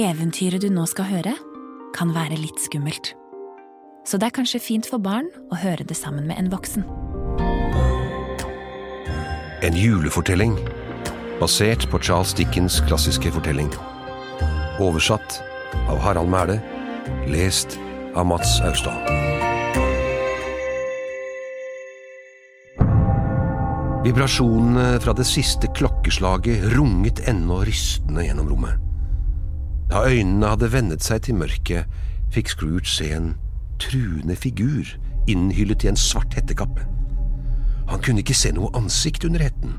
Eventyret du nå skal høre, kan være litt skummelt. Så det er kanskje fint for barn å høre det sammen med en voksen. En julefortelling basert på Charles Dickens' klassiske fortelling. Oversatt av Harald Mæle. lest av Mats Austad. Vibrasjonene fra det siste klokkeslaget runget ennå rystende gjennom rommet. Da øynene hadde vennet seg til mørket, fikk Scrooge se en truende figur innhyllet i en svart hettekappe. Han kunne ikke se noe ansikt under hetten.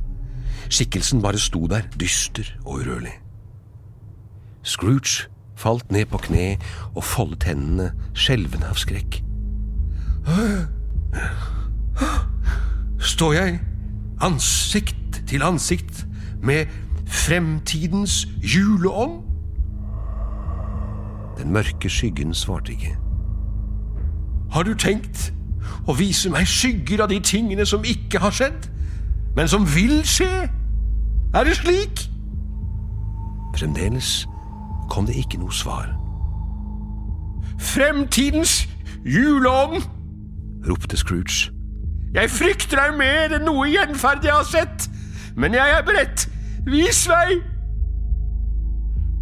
Skikkelsen bare sto der, dyster og urørlig. Scrooge falt ned på kne og foldet hendene, skjelvende av skrekk. Står jeg ansikt til ansikt med fremtidens juleånd? Den mørke skyggen svarte ikke. Har du tenkt å vise meg skygger av de tingene som ikke har skjedd, men som vil skje? Er det slik? Fremdeles kom det ikke noe svar. Fremtidens juleånd! ropte Scrooge. Jeg frykter deg mer enn noe gjenferd jeg har sett, men jeg er beredt. Vis vei!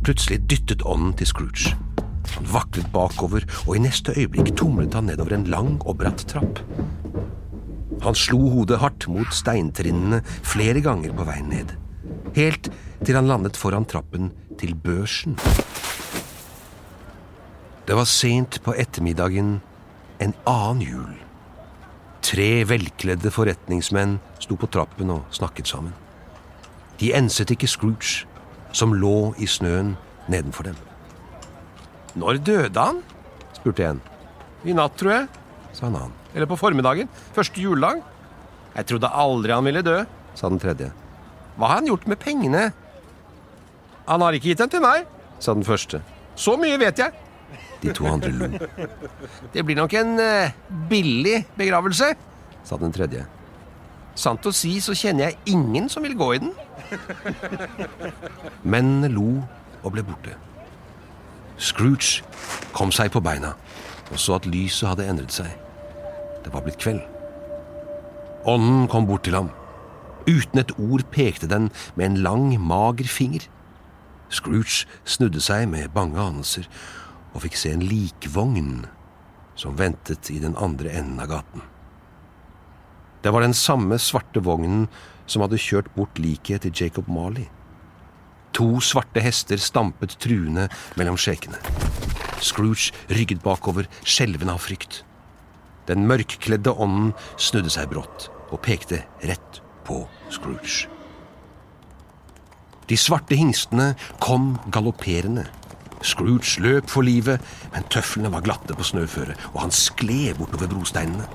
Plutselig dyttet ånden til Scrooge. Han vaklet bakover, og i neste øyeblikk tumlet han nedover en lang og bratt trapp. Han slo hodet hardt mot steintrinnene flere ganger på veien ned, helt til han landet foran trappen til børsen. Det var sent på ettermiddagen en annen jul. Tre velkledde forretningsmenn sto på trappen og snakket sammen. De enset ikke Scrooge, som lå i snøen nedenfor dem. Når døde han? spurte en. I natt, tror jeg, sa en annen. Eller på formiddagen. Første juledag. Jeg trodde aldri han ville dø, sa den tredje. Hva har han gjort med pengene? Han har ikke gitt dem til meg, sa den første. Så mye vet jeg. De to andre lo. Det blir nok en uh, billig begravelse, sa den tredje. Sant å si så kjenner jeg ingen som vil gå i den. Mennene lo og ble borte. Scrooge kom seg på beina og så at lyset hadde endret seg. Det var blitt kveld. Ånden kom bort til ham. Uten et ord pekte den med en lang, mager finger. Scrooge snudde seg med bange anelser og fikk se en likvogn som ventet i den andre enden av gaten. Det var den samme svarte vognen som hadde kjørt bort liket til Jacob Marley. To svarte hester stampet truende mellom skjekene. Scrooge rygget bakover, skjelvende av frykt. Den mørkkledde ånden snudde seg brått og pekte rett på Scrooge. De svarte hingstene kom galopperende. Scrooge løp for livet, men tøflene var glatte på snøføret, og han skled bortover brosteinene.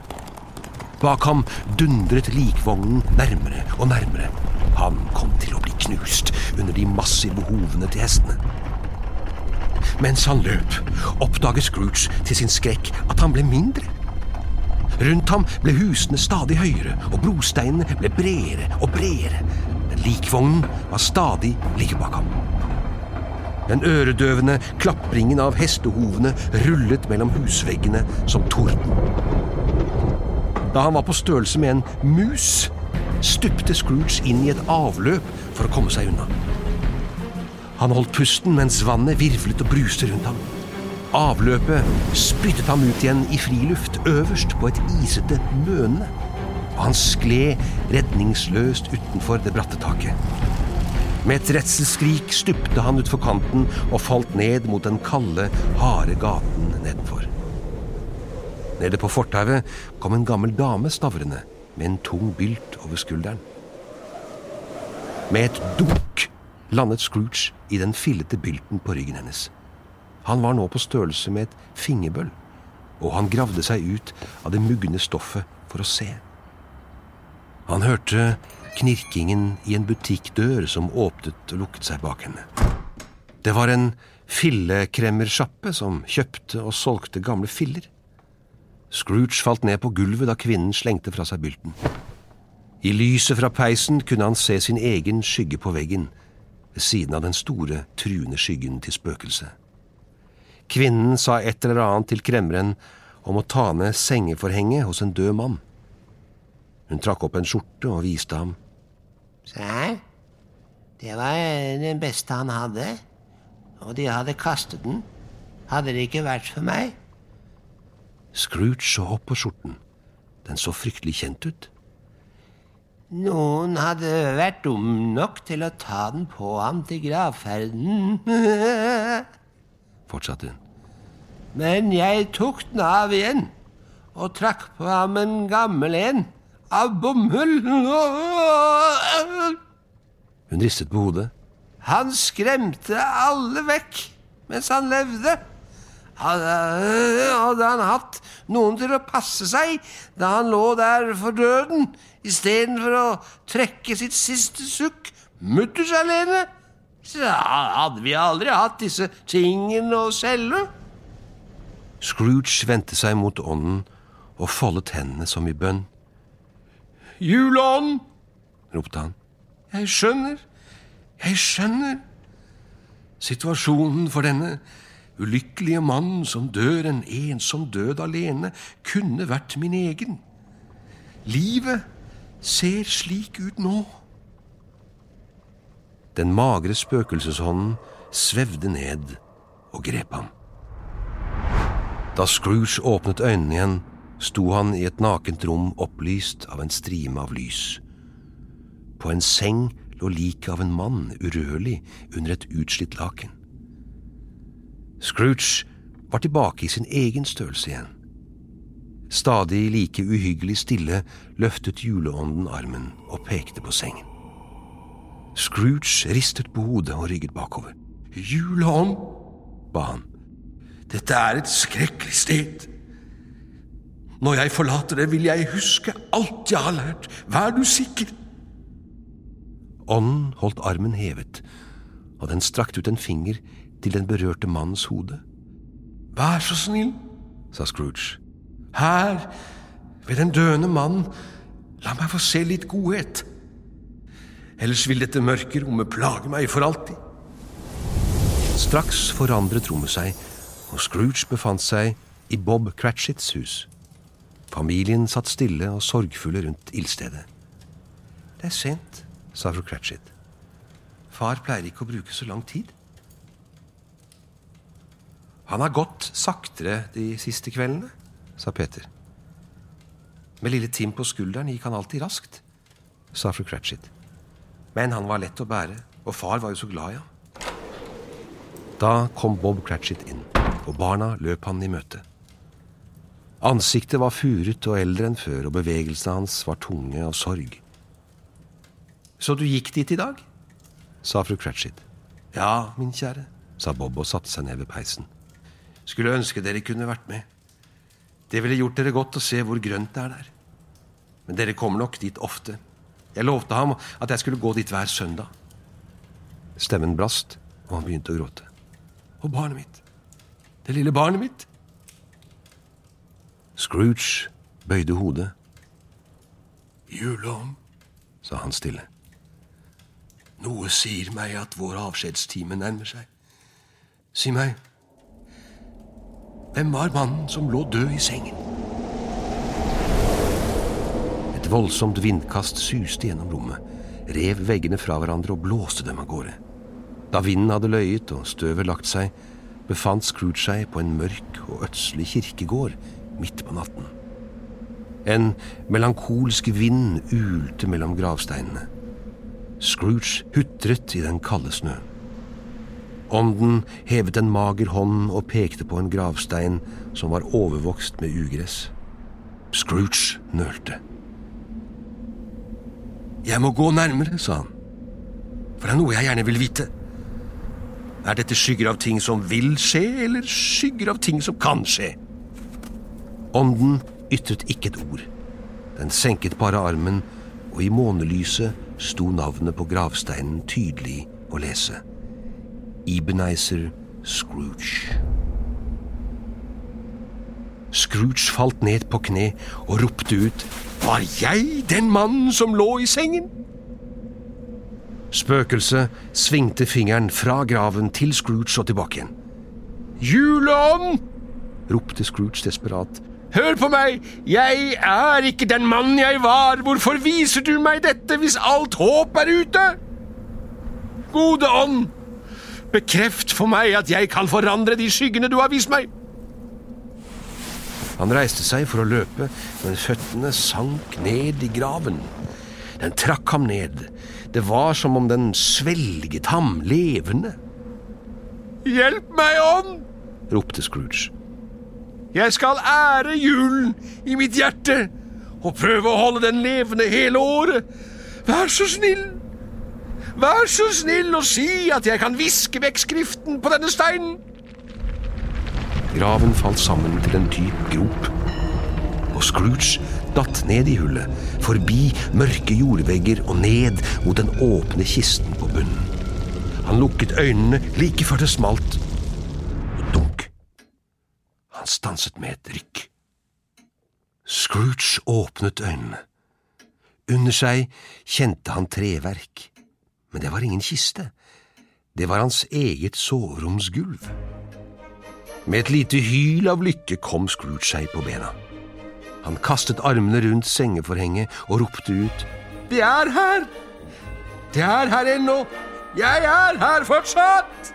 Bak ham dundret likvognen nærmere og nærmere. Han kom til å bli knust under de massive hovene til hestene. Mens han løp, oppdaget Scrooge til sin skrekk at han ble mindre. Rundt ham ble husene stadig høyere, og brosteinene ble bredere og bredere. Men likvognen var stadig like bak ham. Den øredøvende klapringen av hestehovene rullet mellom husveggene som torden. Da han var på størrelse med en mus, stupte Scrooge inn i et avløp for å komme seg unna. Han holdt pusten mens vannet virvlet og bruste rundt ham. Avløpet spyttet ham ut igjen i friluft, øverst på et isete møne. Og han skled redningsløst utenfor det bratte taket. Med et redselsskrik stupte han utfor kanten og falt ned mot den kalde, harde gaten nedenfor. Nede på fortauet kom en gammel dame stavrende med en tung bylt over skulderen. Med et dunk landet Scrooge i den fillete bylten på ryggen hennes. Han var nå på størrelse med et fingerbøll, og han gravde seg ut av det mugne stoffet for å se. Han hørte knirkingen i en butikkdør som åpnet og lukket seg bak henne. Det var en fillekremmersjappe som kjøpte og solgte gamle filler. Scrooge falt ned på gulvet da kvinnen slengte fra seg bylten. I lyset fra peisen kunne han se sin egen skygge på veggen. ved siden av den store, truende skyggen til spøkelset. Kvinnen sa et eller annet til kremmeren om å ta ned sengeforhenget hos en død mann. Hun trakk opp en skjorte og viste ham. Se her. Det var den beste han hadde. Og de hadde kastet den. Hadde det ikke vært for meg. Scrooge så opp på skjorten. Den så fryktelig kjent ut. Noen hadde vært dum nok til å ta den på ham til gravferden. Fortsatte hun. Men jeg tok den av igjen og trakk på ham en gammel en av bomull. Hun ristet på hodet. Han skremte alle vekk mens han levde. Hadde, han hatt noen til å passe seg da han lå der for døden, istedenfor å trekke sitt siste sukk mutters alene, så hadde vi aldri hatt disse tingene å selge. Scrooge vendte seg mot ånden og foldet hendene som i bønn. Juleånd, ropte han. jeg skjønner, jeg skjønner. Situasjonen for denne ulykkelige mannen som dør en ensom død alene, kunne vært min egen. Livet ser slik ut nå. Den magre spøkelseshånden svevde ned og grep ham. Da Scrooge åpnet øynene igjen, sto han i et nakent rom opplyst av en strime av lys. På en seng lå liket av en mann urørlig under et utslitt laken. Scrooge var tilbake i sin egen størrelse igjen. Stadig like uhyggelig stille løftet juleånden armen og pekte på sengen. Scrooge ristet på hodet og rygget bakover. Juleånd, ba han. Dette er et skrekkelig sted. Når jeg forlater det, vil jeg huske alt jeg har lært. Vær du sikker. Ånden holdt armen hevet, og den strakte ut en finger til den berørte mannens hode. Vær så snill, sa Scrooge. Her, ved den døende mannen, la meg få se litt godhet. Ellers vil dette mørke rommet plage meg for alltid. Straks forandret rommet seg, og Scrooge befant seg i Bob Cratchits hus. Familien satt stille og sorgfulle rundt ildstedet. Det er sent, sa fru Cratchit. Far pleier ikke å bruke så lang tid. Han har gått saktere de siste kveldene, sa Peter. Med lille Tim på skulderen gikk han alltid raskt, sa fru Cratchit. Men han var lett å bære, og far var jo så glad i ham. Da kom Bob Cratchit inn, og barna løp han i møte. Ansiktet var furet og eldre enn før, og bevegelsene hans var tunge av sorg. Så du gikk dit i dag? sa fru Cratchit. Ja, min kjære, sa Bob og satte seg ned ved peisen. Skulle ønske dere kunne vært med. Det ville gjort dere godt å se hvor grønt det er der. Men dere kommer nok dit ofte. Jeg lovte ham at jeg skulle gå dit hver søndag. Stemmen brast, og han begynte å gråte. Og barnet mitt. Det lille barnet mitt. Scrooge bøyde hodet. Juleånd, sa han stille. Noe sier meg at vår avskjedstime nærmer seg. Si meg, hvem var mannen som lå død i sengen? Et voldsomt vindkast suste gjennom rommet, rev veggene fra hverandre og blåste dem av gårde. Da vinden hadde løyet og støvet lagt seg, befant Scrooge seg på en mørk og ødslig kirkegård midt på natten. En melankolsk vind ulte mellom gravsteinene. Scrooge hutret i den kalde snøen. Ånden hevet en mager hånd og pekte på en gravstein som var overvokst med ugress. Scrooge nølte. Jeg må gå nærmere, sa han, for det er noe jeg gjerne vil vite. Er dette skygger av ting som vil skje, eller skygger av ting som kan skje? Ånden ytret ikke et ord. Den senket bare armen, og i månelyset sto navnet på gravsteinen tydelig å lese. Ebenezer Scrooge. Scrooge falt ned på kne og ropte ut Var jeg den mannen som lå i sengen? Spøkelset svingte fingeren fra graven til Scrooge og tilbake igjen. Juleånd! ropte Scrooge desperat. Hør på meg! Jeg er ikke den mannen jeg var! Hvorfor viser du meg dette hvis alt håp er ute? Gode ånd, bekreft for meg at jeg kan forandre de skyggene du har vist meg. Han reiste seg for å løpe, men føttene sank ned i graven. Den trakk ham ned. Det var som om den svelget ham levende. Hjelp meg, ånd! ropte Scrooge. Jeg skal ære julen i mitt hjerte og prøve å holde den levende hele året. Vær så snill! Vær så snill og si at jeg kan viske vekk skriften på denne steinen! Graven falt sammen til en dyp grop, og Scrooge datt ned i hullet, forbi mørke jordvegger og ned mot den åpne kisten på bunnen. Han lukket øynene like før det smalt, og dunk. Han stanset med et rykk. Scrooge åpnet øynene. Under seg kjente han treverk, men det var ingen kiste. Det var hans eget soveromsgulv. Med et lite hyl av lykke kom Scrooge seg på bena. Han kastet armene rundt sengeforhenget og ropte ut. Det er her! Det er her ennå! Jeg er her fortsatt!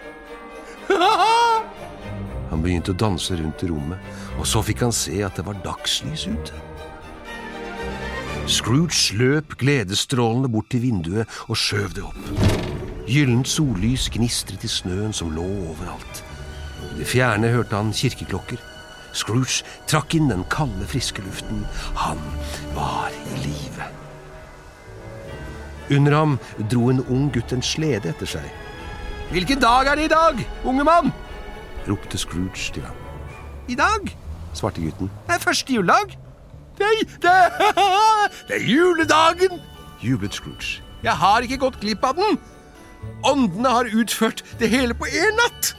han begynte å danse rundt i rommet, og så fikk han se at det var dagslys ute. Scrooge løp gledesstrålende bort til vinduet og skjøv det opp. Gyllent sollys gnistret i snøen som lå overalt. I det fjerne hørte han kirkeklokker. Scrooge trakk inn den kalde, friske luften. Han var i live. Under ham dro en ung gutt en slede etter seg. Hvilken dag er det i dag, unge mann? ropte Scrooge til ham. I dag, svarte gutten. Det er første juledag. Det det, det er juledagen, jublet Scrooge. Jeg har ikke gått glipp av den. Åndene har utført det hele på én natt.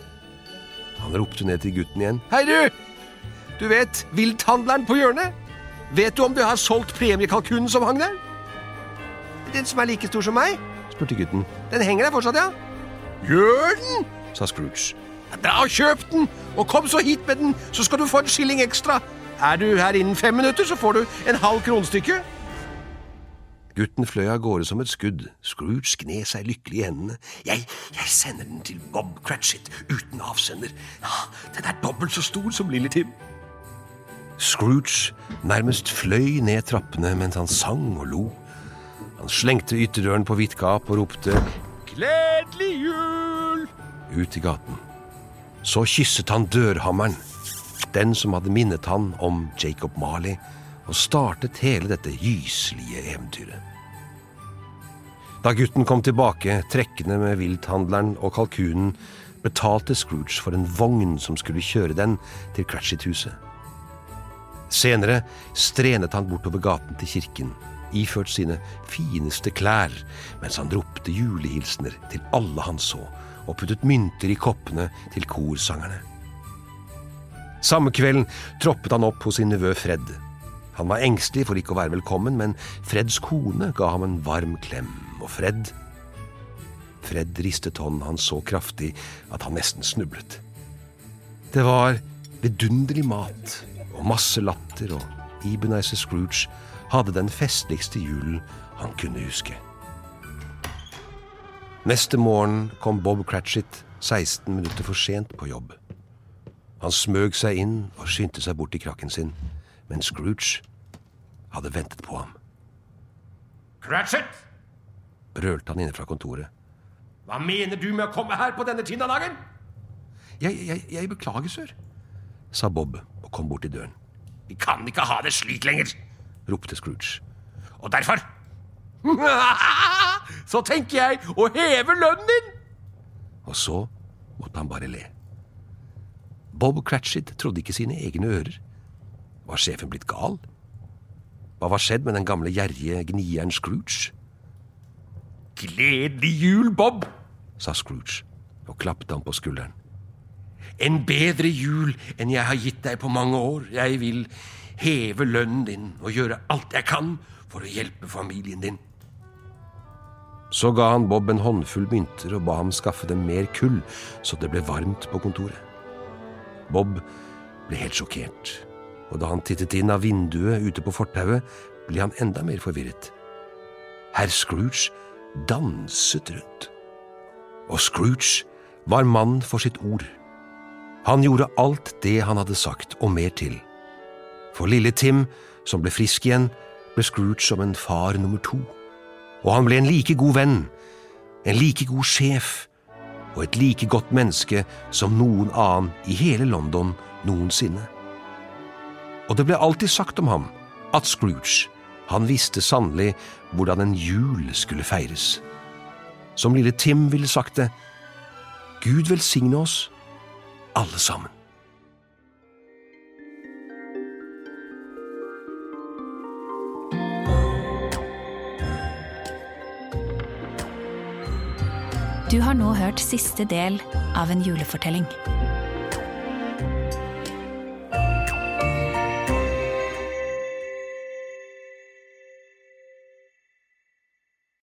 Han ropte ned til gutten igjen. Hei, du! Du vet vilthandleren på hjørnet? Vet du om du har solgt premiekalkunen som hang der? Den som er like stor som meg? spurte gutten. Den henger der fortsatt, ja. Gjør den? sa Scrooge. Dra og kjøp den, og kom så hit med den, så skal du få en skilling ekstra. Er du her innen fem minutter, så får du en halv kronstykke. Gutten fløy av gårde som et skudd. Scrooge gned seg lykkelig i hendene. Jeg, jeg sender den til Bob Cratchit uten avsender. Ja, den er dobbelt så stor som Lille Tim. Scrooge nærmest fløy ned trappene mens han sang og lo. Han slengte ytterdøren på vidt gap og ropte Gledelig jul! ut i gaten. Så kysset han dørhammeren, den som hadde minnet han om Jacob Marley, og startet hele dette gyslige eventyret. Da gutten kom tilbake, trekkende med vilthandleren og kalkunen, betalte Scrooge for en vogn som skulle kjøre den til Cratchit-huset. Senere strenet han bortover gaten til kirken, iført sine fineste klær, mens han ropte julehilsener til alle han så, og puttet mynter i koppene til korsangerne. Samme kvelden troppet han opp hos sin nevø Fred. Han var engstelig for ikke å være velkommen, men Freds kone ga ham en varm klem, og Fred Fred ristet hånden hans så kraftig at han nesten snublet. Det var vidunderlig mat og masse latter, og Ebenezer Scrooge hadde den festligste julen han kunne huske. Neste morgen kom Bob Cratchit 16 minutter for sent på jobb. Han smøg seg inn og skyndte seg bort til krakken sin, men Scrooge hadde ventet på ham. Cratchit! Brølte han inne fra kontoret. Hva mener du med å komme her på denne tinnadagen? Jeg, jeg, jeg beklager, sør, sa Bob og kom bort til døren. Vi kan ikke ha det slik lenger, ropte Scrooge. og derfor Så tenker jeg å heve lønnen din! Og så måtte han bare le. Bob Cratchit trodde ikke sine egne ører. Var sjefen blitt gal? Hva var skjedd med den gamle gjerrige gnieren Scrooge? Gledelig jul, Bob! sa Scrooge og klappet ham på skulderen. En bedre jul enn jeg har gitt deg på mange år. Jeg vil heve lønnen din og gjøre alt jeg kan for å hjelpe familien din. Så ga han Bob en håndfull mynter og ba ham skaffe dem mer kull, så det ble varmt på kontoret. Bob ble helt sjokkert, og da han tittet inn av vinduet ute på fortauet, ble han enda mer forvirret. Herr Scrooge danset rundt. Og Scrooge var mann for sitt ord. Han gjorde alt det han hadde sagt, og mer til. For lille Tim, som ble frisk igjen, ble Scrooge som en far nummer to. Og han ble en like god venn, en like god sjef og et like godt menneske som noen annen i hele London noensinne. Og det ble alltid sagt om ham at Scrooge, han visste sannelig hvordan en jul skulle feires. Som lille Tim ville sagt det, Gud velsigne oss, alle sammen. Du har nå hørt siste del av en julefortelling.